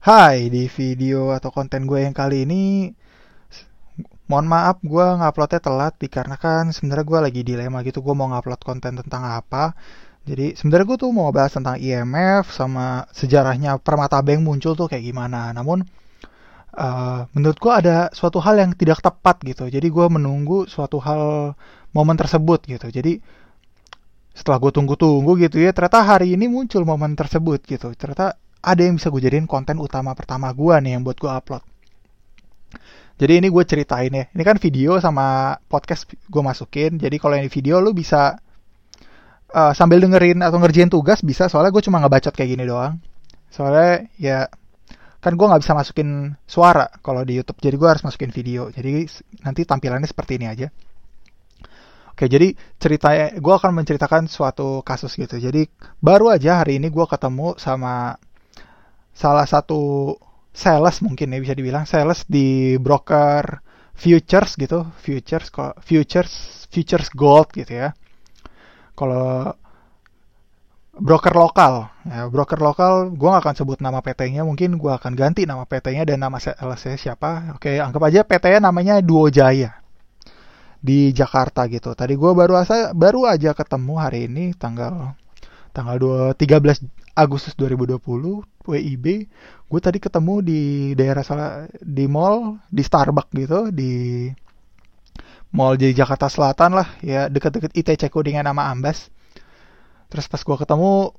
Hai, di video atau konten gue yang kali ini mohon maaf gue nguploadnya telat dikarenakan sebenarnya gue lagi dilema gitu gue mau ngupload konten tentang apa. Jadi sebenarnya gue tuh mau bahas tentang IMF sama sejarahnya permata bank muncul tuh kayak gimana. Namun uh, menurut gue ada suatu hal yang tidak tepat gitu. Jadi gue menunggu suatu hal momen tersebut gitu. Jadi setelah gue tunggu-tunggu gitu ya ternyata hari ini muncul momen tersebut gitu. Ternyata ada yang bisa gue jadiin konten utama pertama gue nih yang buat gue upload. Jadi ini gue ceritain ya. Ini kan video sama podcast gue masukin. Jadi kalau ini video lu bisa uh, sambil dengerin atau ngerjain tugas bisa. Soalnya gue cuma ngebacot kayak gini doang. Soalnya ya kan gue nggak bisa masukin suara kalau di YouTube. Jadi gue harus masukin video. Jadi nanti tampilannya seperti ini aja. Oke, jadi ceritanya gue akan menceritakan suatu kasus gitu. Jadi baru aja hari ini gue ketemu sama salah satu sales mungkin ya bisa dibilang sales di broker futures gitu futures futures futures gold gitu ya. Kalau broker lokal ya broker lokal gue gak akan sebut nama PT-nya mungkin gue akan ganti nama PT-nya dan nama salesnya siapa. Oke anggap aja PT-nya namanya Duo Jaya di Jakarta gitu. Tadi gue baru asa baru aja ketemu hari ini tanggal tanggal 2 13 Agustus 2020 WIB gue tadi ketemu di daerah salah di mall di Starbucks gitu di mall di Jakarta Selatan lah ya dekat-dekat ITC Kuningan nama Ambas terus pas gue ketemu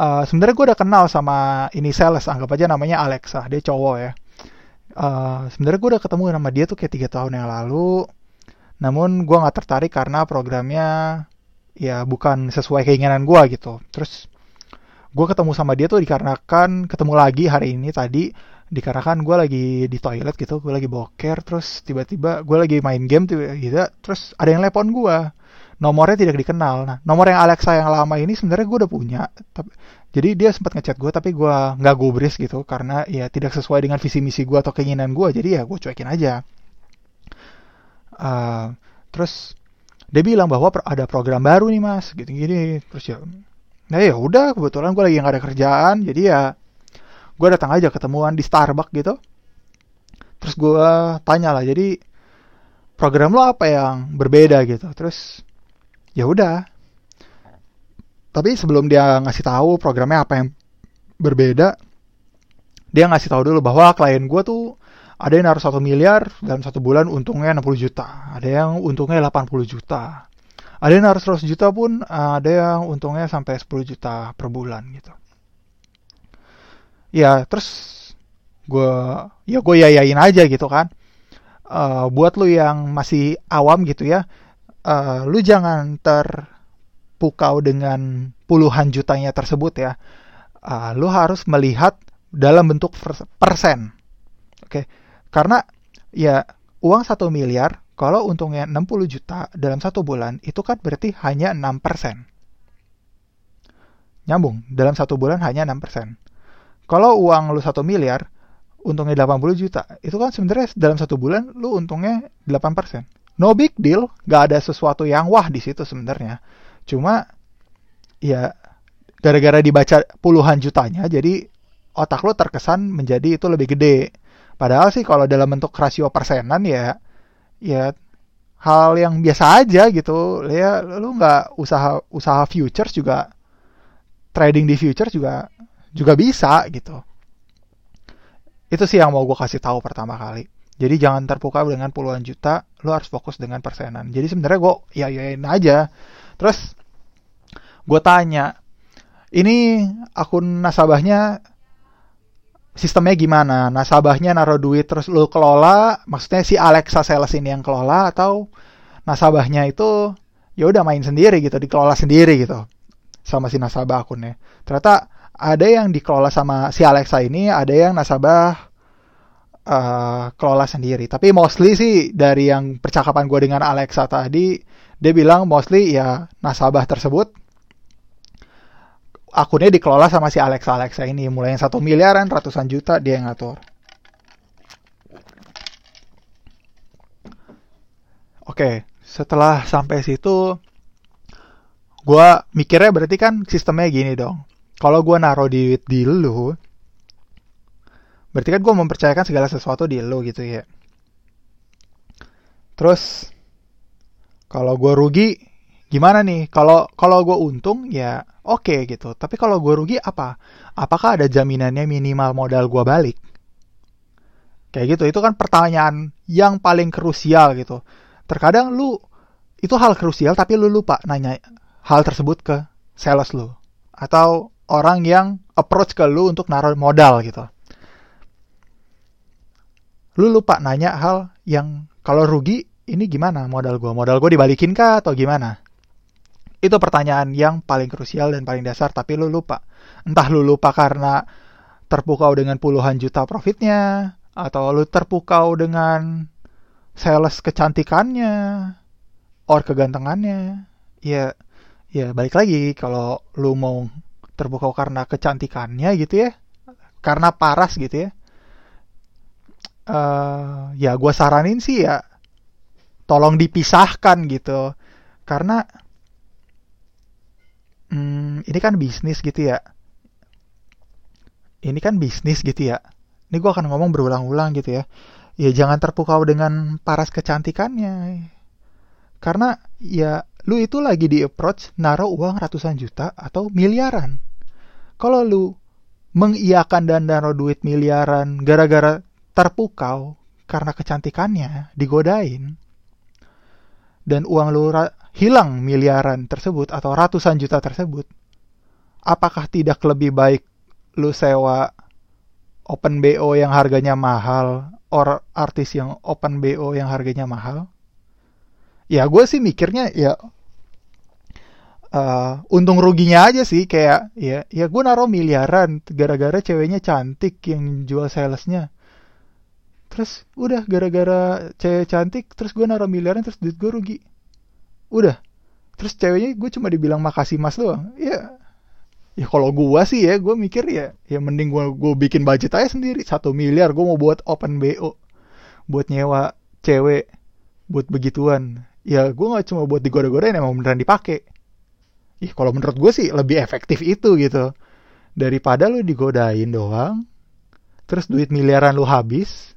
uh, sebenarnya gue udah kenal sama ini sales anggap aja namanya Alexa dia cowok ya. Uh, sebenarnya gue udah ketemu sama dia tuh kayak tiga tahun yang lalu namun gue nggak tertarik karena programnya ya bukan sesuai keinginan gue gitu. Terus gue ketemu sama dia tuh dikarenakan ketemu lagi hari ini tadi dikarenakan gue lagi di toilet gitu gue lagi boker terus tiba-tiba gue lagi main game tiba gitu terus ada yang telepon gue nomornya tidak dikenal. Nah nomor yang Alexa yang lama ini sebenarnya gue udah punya tapi jadi dia sempat ngechat gue tapi gue nggak gubris gitu karena ya tidak sesuai dengan visi misi gue atau keinginan gue jadi ya gue cuekin aja. Uh, terus dia bilang bahwa ada program baru nih mas gitu gini terus ya nah ya udah kebetulan gue lagi nggak ada kerjaan jadi ya gue datang aja ketemuan di Starbucks gitu. Terus gue tanya lah jadi program lo apa yang berbeda gitu? Terus ya udah. Tapi sebelum dia ngasih tahu programnya apa yang berbeda dia ngasih tahu dulu bahwa klien gue tuh ada yang naruh satu miliar dalam satu bulan untungnya 60 juta ada yang untungnya 80 juta ada yang harus 100 juta pun ada yang untungnya sampai 10 juta per bulan gitu. Ya terus gue ya gue yayain aja gitu kan. Uh, buat lu yang masih awam gitu ya uh, lu jangan terpukau dengan puluhan jutanya tersebut ya. Uh, lu harus melihat dalam bentuk persen oke. Okay? karena ya uang satu miliar kalau untungnya 60 juta dalam satu bulan, itu kan berarti hanya 6%. Nyambung, dalam satu bulan hanya 6%. Kalau uang lu 1 miliar, untungnya 80 juta, itu kan sebenarnya dalam satu bulan lu untungnya 8%. No big deal, gak ada sesuatu yang wah di situ sebenarnya. Cuma ya gara-gara dibaca puluhan jutanya, jadi otak lu terkesan menjadi itu lebih gede. Padahal sih kalau dalam bentuk rasio persenan ya ya hal yang biasa aja gitu. Ya lu nggak usaha usaha futures juga trading di futures juga juga bisa gitu. Itu sih yang mau gue kasih tahu pertama kali. Jadi jangan terpukau dengan puluhan juta lu harus fokus dengan persenan. Jadi sebenarnya gue ya yain aja. Terus gue tanya ini akun nasabahnya sistemnya gimana? Nasabahnya naruh duit terus lu kelola, maksudnya si Alexa sales ini yang kelola atau nasabahnya itu ya udah main sendiri gitu, dikelola sendiri gitu sama si nasabah akunnya. Ternyata ada yang dikelola sama si Alexa ini, ada yang nasabah uh, kelola sendiri. Tapi mostly sih dari yang percakapan gue dengan Alexa tadi, dia bilang mostly ya nasabah tersebut akunnya dikelola sama si Alexa. Alexa ini mulai yang satu miliaran ratusan juta dia yang ngatur. Oke setelah sampai situ gue mikirnya berarti kan sistemnya gini dong. Kalau gue naruh duit di lu berarti kan gue mempercayakan segala sesuatu di lo gitu ya. Terus kalau gue rugi gimana nih? Kalau kalau gue untung ya oke okay, gitu. Tapi kalau gue rugi apa? Apakah ada jaminannya minimal modal gue balik? Kayak gitu. Itu kan pertanyaan yang paling krusial gitu. Terkadang lu itu hal krusial tapi lu lupa nanya hal tersebut ke sales lu. Atau orang yang approach ke lu untuk naruh modal gitu. Lu lupa nanya hal yang kalau rugi ini gimana? Modal gue modal gue dibalikin kah atau gimana itu pertanyaan yang paling krusial dan paling dasar, tapi lu lupa. Entah lu lupa karena terpukau dengan puluhan juta profitnya, atau lu terpukau dengan sales kecantikannya, or kegantengannya. Ya, ya balik lagi kalau lu mau terpukau karena kecantikannya gitu ya, karena paras gitu ya. Uh, ya gue saranin sih ya tolong dipisahkan gitu karena hmm, ini kan bisnis gitu ya. Ini kan bisnis gitu ya. Ini gue akan ngomong berulang-ulang gitu ya. Ya jangan terpukau dengan paras kecantikannya. Karena ya lu itu lagi di approach naruh uang ratusan juta atau miliaran. Kalau lu mengiyakan dan naruh duit miliaran gara-gara terpukau karena kecantikannya digodain dan uang lu hilang miliaran tersebut atau ratusan juta tersebut, apakah tidak lebih baik lu sewa open BO yang harganya mahal or artis yang open BO yang harganya mahal? Ya gue sih mikirnya ya uh, untung ruginya aja sih kayak ya ya gue naruh miliaran gara-gara ceweknya cantik yang jual salesnya terus udah gara-gara cewek cantik terus gue naruh miliaran terus duit gue rugi udah. Terus ceweknya gue cuma dibilang makasih mas doang. Ya ya kalau gue sih ya gue mikir ya ya mending gue gue bikin budget aja sendiri. Satu miliar gue mau buat open bo buat nyewa cewek buat begituan. Ya gue nggak cuma buat digoda-godain emang beneran dipakai. Ih kalau menurut gue sih lebih efektif itu gitu. Daripada lu digodain doang terus duit miliaran lu habis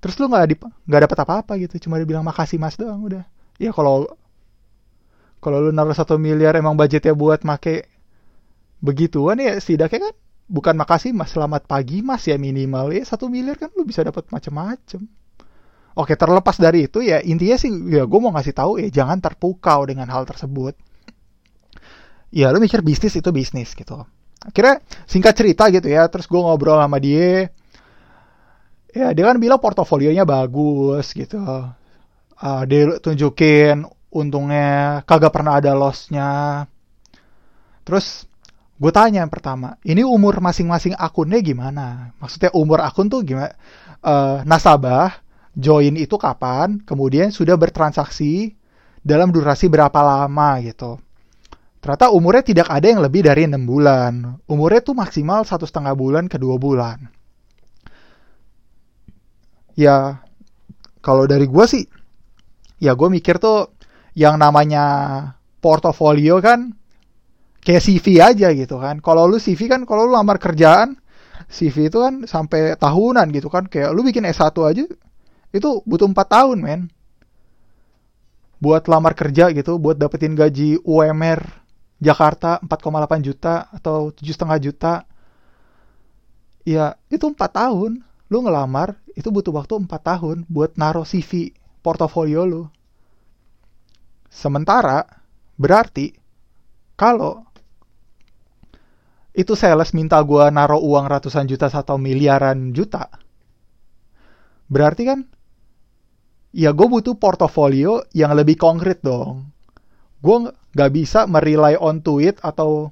terus lu nggak nggak dapat apa-apa gitu cuma dibilang makasih mas doang udah. Ya kalau kalau lu naruh satu miliar emang budgetnya buat make begituan ya setidaknya kan bukan makasih mas selamat pagi mas ya minimal. Ya satu miliar kan lu bisa dapat macam-macam oke terlepas dari itu ya intinya sih ya gue mau ngasih tahu ya jangan terpukau dengan hal tersebut. Ya lu mikir bisnis itu bisnis gitu. Akhirnya singkat cerita gitu ya terus gue ngobrol sama dia ya dia kan bilang portofolionya bagus gitu. Uh, dia tunjukin untungnya kagak pernah ada lossnya. Terus gue tanya yang pertama ini umur masing-masing akunnya gimana? Maksudnya umur akun tuh gimana? Uh, nasabah join itu kapan? Kemudian sudah bertransaksi dalam durasi berapa lama gitu. Ternyata umurnya tidak ada yang lebih dari enam bulan. Umurnya tuh maksimal satu setengah bulan ke dua bulan ya kalau dari gue sih ya gue mikir tuh yang namanya portofolio kan kayak CV aja gitu kan. Kalau lu CV kan kalau lu lamar kerjaan CV itu kan sampai tahunan gitu kan. Kayak lu bikin S1 aja itu butuh 4 tahun men. Buat lamar kerja gitu buat dapetin gaji UMR Jakarta 4,8 juta atau 7,5 juta. Ya itu 4 tahun lu ngelamar itu butuh waktu 4 tahun buat naruh CV portofolio lu. Sementara berarti kalau itu sales minta gua naruh uang ratusan juta atau miliaran juta, berarti kan ya gue butuh portofolio yang lebih konkret dong. Gue nggak bisa merely on tweet atau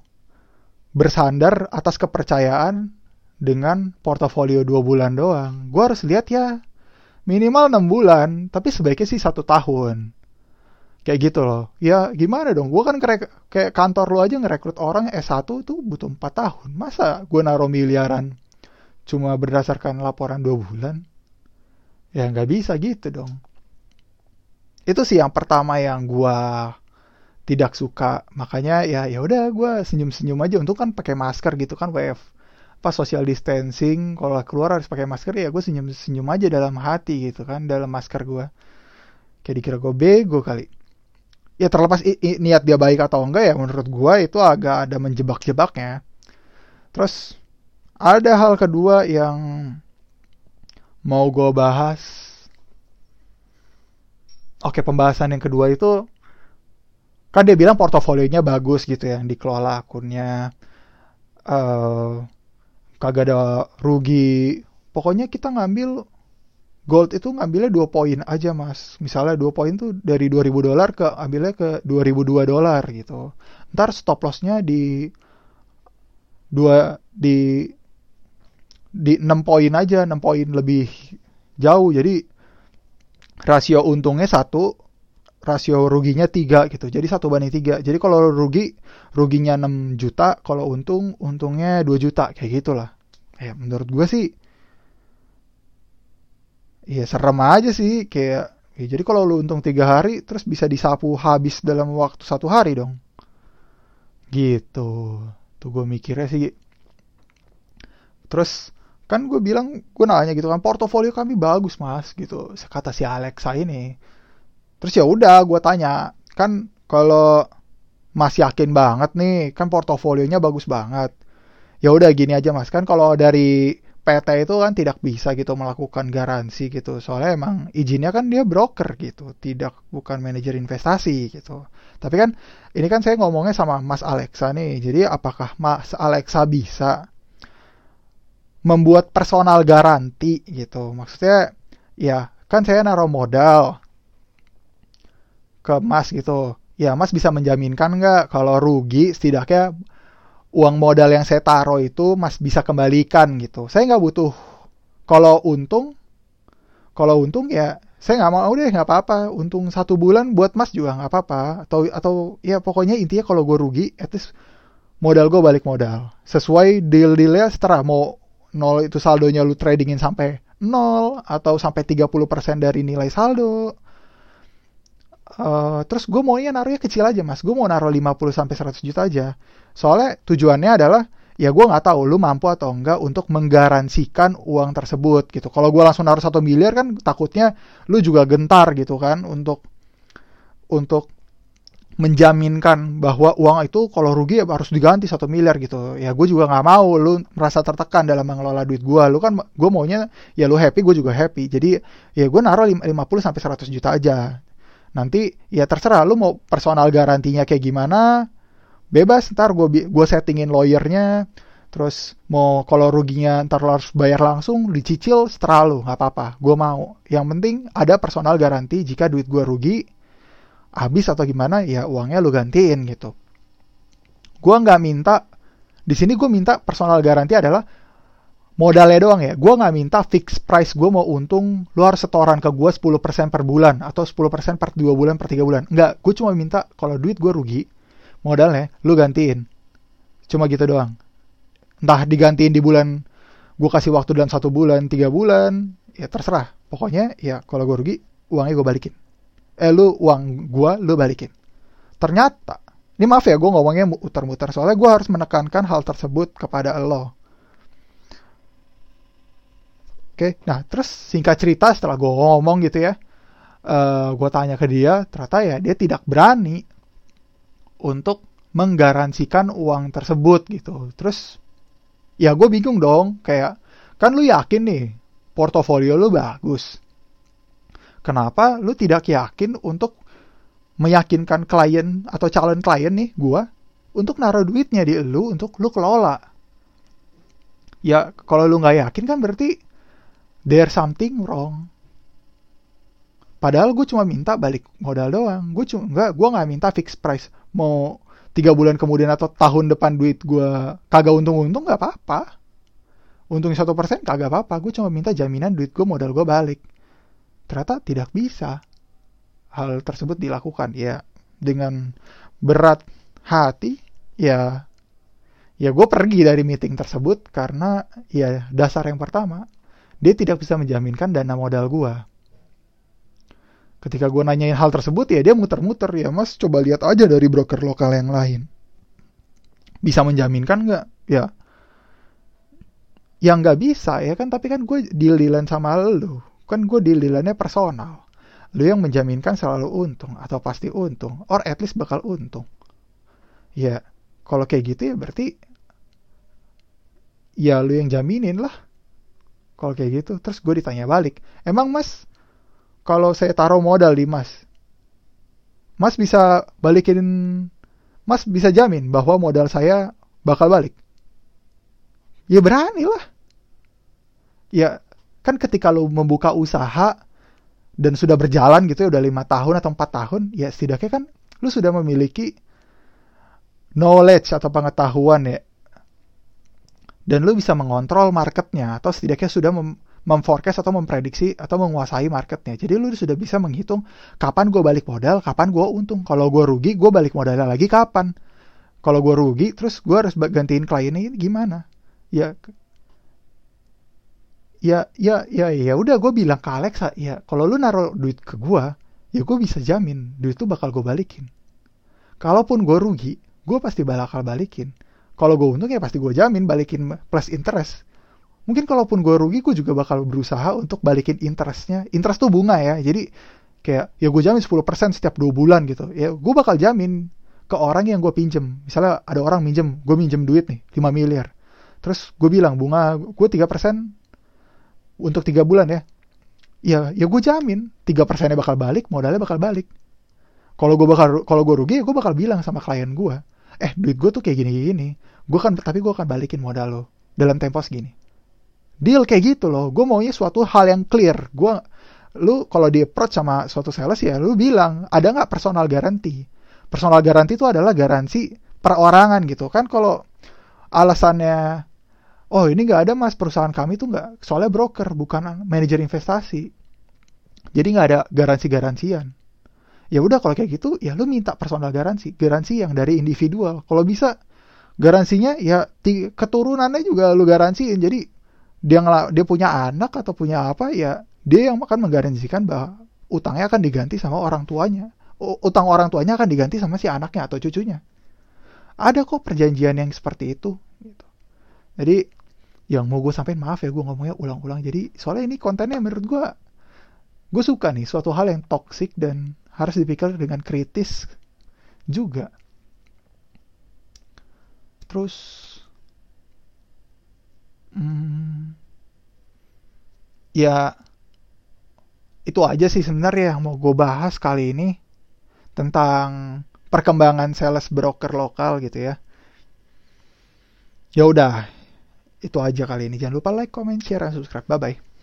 bersandar atas kepercayaan dengan portofolio dua bulan doang. Gue harus lihat ya minimal enam bulan, tapi sebaiknya sih satu tahun. Kayak gitu loh. Ya gimana dong? Gue kan kayak kantor lo aja ngerekrut orang S1 tuh butuh 4 tahun. Masa gue naruh miliaran cuma berdasarkan laporan dua bulan? Ya nggak bisa gitu dong. Itu sih yang pertama yang gue tidak suka. Makanya ya ya udah gue senyum-senyum aja. Untuk kan pakai masker gitu kan WF pas social distancing kalau keluar harus pakai masker ya gue senyum senyum aja dalam hati gitu kan dalam masker gue kayak dikira gue bego kali. Ya terlepas niat dia baik atau enggak ya menurut gue itu agak ada menjebak-jebaknya. Terus ada hal kedua yang mau gue bahas. Oke pembahasan yang kedua itu kan dia bilang portofolionya bagus gitu ya dikelola akunnya. Uh, kagak ada rugi. Pokoknya kita ngambil gold itu ngambilnya dua poin aja mas. Misalnya dua poin tuh dari 2000 dolar ke ambilnya ke 2002 dolar gitu. Ntar stop lossnya di dua di di 6 poin aja 6 poin lebih jauh. Jadi rasio untungnya satu rasio ruginya tiga gitu. Jadi satu banding tiga. Jadi kalau rugi ruginya 6 juta kalau untung untungnya 2 juta kayak gitulah. Ya menurut gue sih ya serem aja sih kayak ya jadi kalau lu untung tiga hari terus bisa disapu habis dalam waktu satu hari dong. Gitu. Tuh gue mikirnya sih. Terus kan gue bilang gue nanya gitu kan portofolio kami bagus mas gitu. Kata si Alexa ini terus ya udah gue tanya kan kalau masih yakin banget nih kan portofolionya bagus banget. Ya udah gini aja mas. Kan kalau dari PT itu kan tidak bisa gitu melakukan garansi gitu. Soalnya emang izinnya kan dia broker gitu tidak bukan manajer investasi gitu. Tapi kan ini kan saya ngomongnya sama Mas Alexa nih. Jadi apakah Mas Alexa bisa membuat personal garansi gitu? Maksudnya ya kan saya naruh modal ke Mas gitu. Ya Mas bisa menjaminkan nggak kalau rugi setidaknya uang modal yang saya taruh itu Mas bisa kembalikan gitu. Saya nggak butuh. Kalau untung, kalau untung ya saya nggak mau deh nggak apa-apa. Untung satu bulan buat Mas juga nggak apa-apa. Atau atau ya pokoknya intinya kalau gue rugi, at modal gue balik modal. Sesuai deal-dealnya setelah mau nol itu saldonya lu tradingin sampai nol atau sampai 30% dari nilai saldo Uh, terus gue maunya naruhnya kecil aja mas. Gue mau naruh 50 sampai 100 juta aja. Soalnya tujuannya adalah ya gue nggak tahu lu mampu atau enggak untuk menggaransikan uang tersebut gitu. Kalau gue langsung naruh satu miliar kan takutnya lu juga gentar gitu kan untuk untuk menjaminkan bahwa uang itu kalau rugi ya harus diganti satu miliar gitu. Ya gue juga nggak mau lu merasa tertekan dalam mengelola duit gue lu kan gue maunya ya lu happy gue juga happy. Jadi ya gue naruh 50 sampai 100 juta aja nanti ya terserah lu mau personal garantinya kayak gimana bebas ntar gue gue settingin lawyernya terus mau kalau ruginya ntar lo harus bayar langsung dicicil setelah lu nggak apa-apa gue mau. Yang penting ada personal garanti jika duit gue rugi habis atau gimana ya uangnya lu gantiin gitu. Gue nggak minta di sini gue minta personal garanti adalah modalnya doang ya. Gue nggak minta fix price gue mau untung, lu harus setoran ke gue 10% per bulan atau 10% per 2 bulan per 3 bulan. Enggak, gue cuma minta kalau duit gue rugi, modalnya lu gantiin. Cuma gitu doang. Entah digantiin di bulan, gue kasih waktu dalam satu bulan, tiga bulan, ya terserah. Pokoknya ya kalau gue rugi, uangnya gue balikin. Eh lu uang gue, lu balikin. Ternyata, ini maaf ya gue ngomongnya muter-muter soalnya gue harus menekankan hal tersebut kepada lo Oke, nah terus singkat cerita setelah gue ngomong gitu ya, uh, eh, gue tanya ke dia, ternyata ya dia tidak berani untuk menggaransikan uang tersebut gitu. Terus ya gue bingung dong, kayak kan lu yakin nih portofolio lu bagus. Kenapa lu tidak yakin untuk meyakinkan klien atau calon klien nih gue untuk naruh duitnya di lu untuk lu kelola? Ya kalau lu nggak yakin kan berarti there's something wrong. Padahal gue cuma minta balik modal doang. Gue cuma nggak, gue nggak minta fix price. Mau tiga bulan kemudian atau tahun depan duit gue kagak untung-untung nggak apa-apa. Untung satu persen kagak apa-apa. Gue cuma minta jaminan duit gue modal gue balik. Ternyata tidak bisa hal tersebut dilakukan. Ya dengan berat hati ya ya gue pergi dari meeting tersebut karena ya dasar yang pertama dia tidak bisa menjaminkan dana modal gua. Ketika gue nanyain hal tersebut ya dia muter-muter ya mas coba lihat aja dari broker lokal yang lain. Bisa menjaminkan nggak? Ya yang nggak bisa ya kan tapi kan gue deal dealan sama lu kan gue deal dealannya personal lu yang menjaminkan selalu untung atau pasti untung or at least bakal untung ya kalau kayak gitu ya berarti ya lu yang jaminin lah kalau kayak gitu terus gue ditanya balik emang mas kalau saya taruh modal di mas mas bisa balikin mas bisa jamin bahwa modal saya bakal balik? Ya berani lah. Ya kan ketika lu membuka usaha dan sudah berjalan gitu ya udah lima tahun atau empat tahun ya setidaknya kan lu sudah memiliki knowledge atau pengetahuan ya dan lu bisa mengontrol marketnya atau setidaknya sudah mem memforecast atau memprediksi atau menguasai marketnya. Jadi lu sudah bisa menghitung kapan gue balik modal, kapan gue untung. Kalau gue rugi, gue balik modalnya lagi kapan. Kalau gue rugi, terus gue harus gantiin kliennya gimana? Ya ya ya ya ya udah gue bilang ke Alexa ya kalau lu naruh duit ke gue ya gue bisa jamin duit itu bakal gue balikin kalaupun gue rugi gue pasti bakal balikin kalau gue untung ya pasti gue jamin balikin plus interest. Mungkin kalaupun gue rugi gue juga bakal berusaha untuk balikin interestnya. Interest tuh bunga ya jadi kayak ya gue jamin 10% setiap dua bulan gitu. Ya gue bakal jamin ke orang yang gue pinjem. Misalnya ada orang minjem gue minjem duit nih 5 miliar. Terus gue bilang bunga gue tiga persen untuk tiga bulan ya. Ya ya gue jamin tiga persennya bakal balik modalnya bakal balik. Kalau gue bakal kalau gue rugi ya gue bakal bilang sama klien gue eh duit gue tuh kayak gini gini gue kan tapi gue akan balikin modal lo dalam tempo segini. Deal kayak gitu loh. Gue maunya suatu hal yang clear. Gue lu kalau di approach sama suatu sales ya lu bilang ada nggak personal garanti personal garanti itu adalah garansi perorangan gitu. Kan kalau alasannya oh ini nggak ada mas. Perusahaan kami tuh nggak soalnya broker bukan manajer investasi. Jadi nggak ada garansi-garansian ya udah kalau kayak gitu ya lu minta personal garansi garansi yang dari individual. Kalau bisa garansinya ya keturunannya juga lu garansiin. Jadi dia dia punya anak atau punya apa ya dia yang akan menggaransikan bahwa utangnya akan diganti sama orang tuanya. Utang orang tuanya akan diganti sama si anaknya atau cucunya. Ada kok perjanjian yang seperti itu gitu. jadi yang mau gue sampein maaf ya gue ngomongnya ulang-ulang. Jadi soalnya ini kontennya menurut gue gue suka nih suatu hal yang toksik dan harus dipikir dengan kritis juga terus hmm, ya itu aja sih sebenarnya yang mau gue bahas kali ini tentang perkembangan sales broker lokal gitu ya ya udah itu aja kali ini. Jangan lupa like, comment, share, dan subscribe. Bye-bye.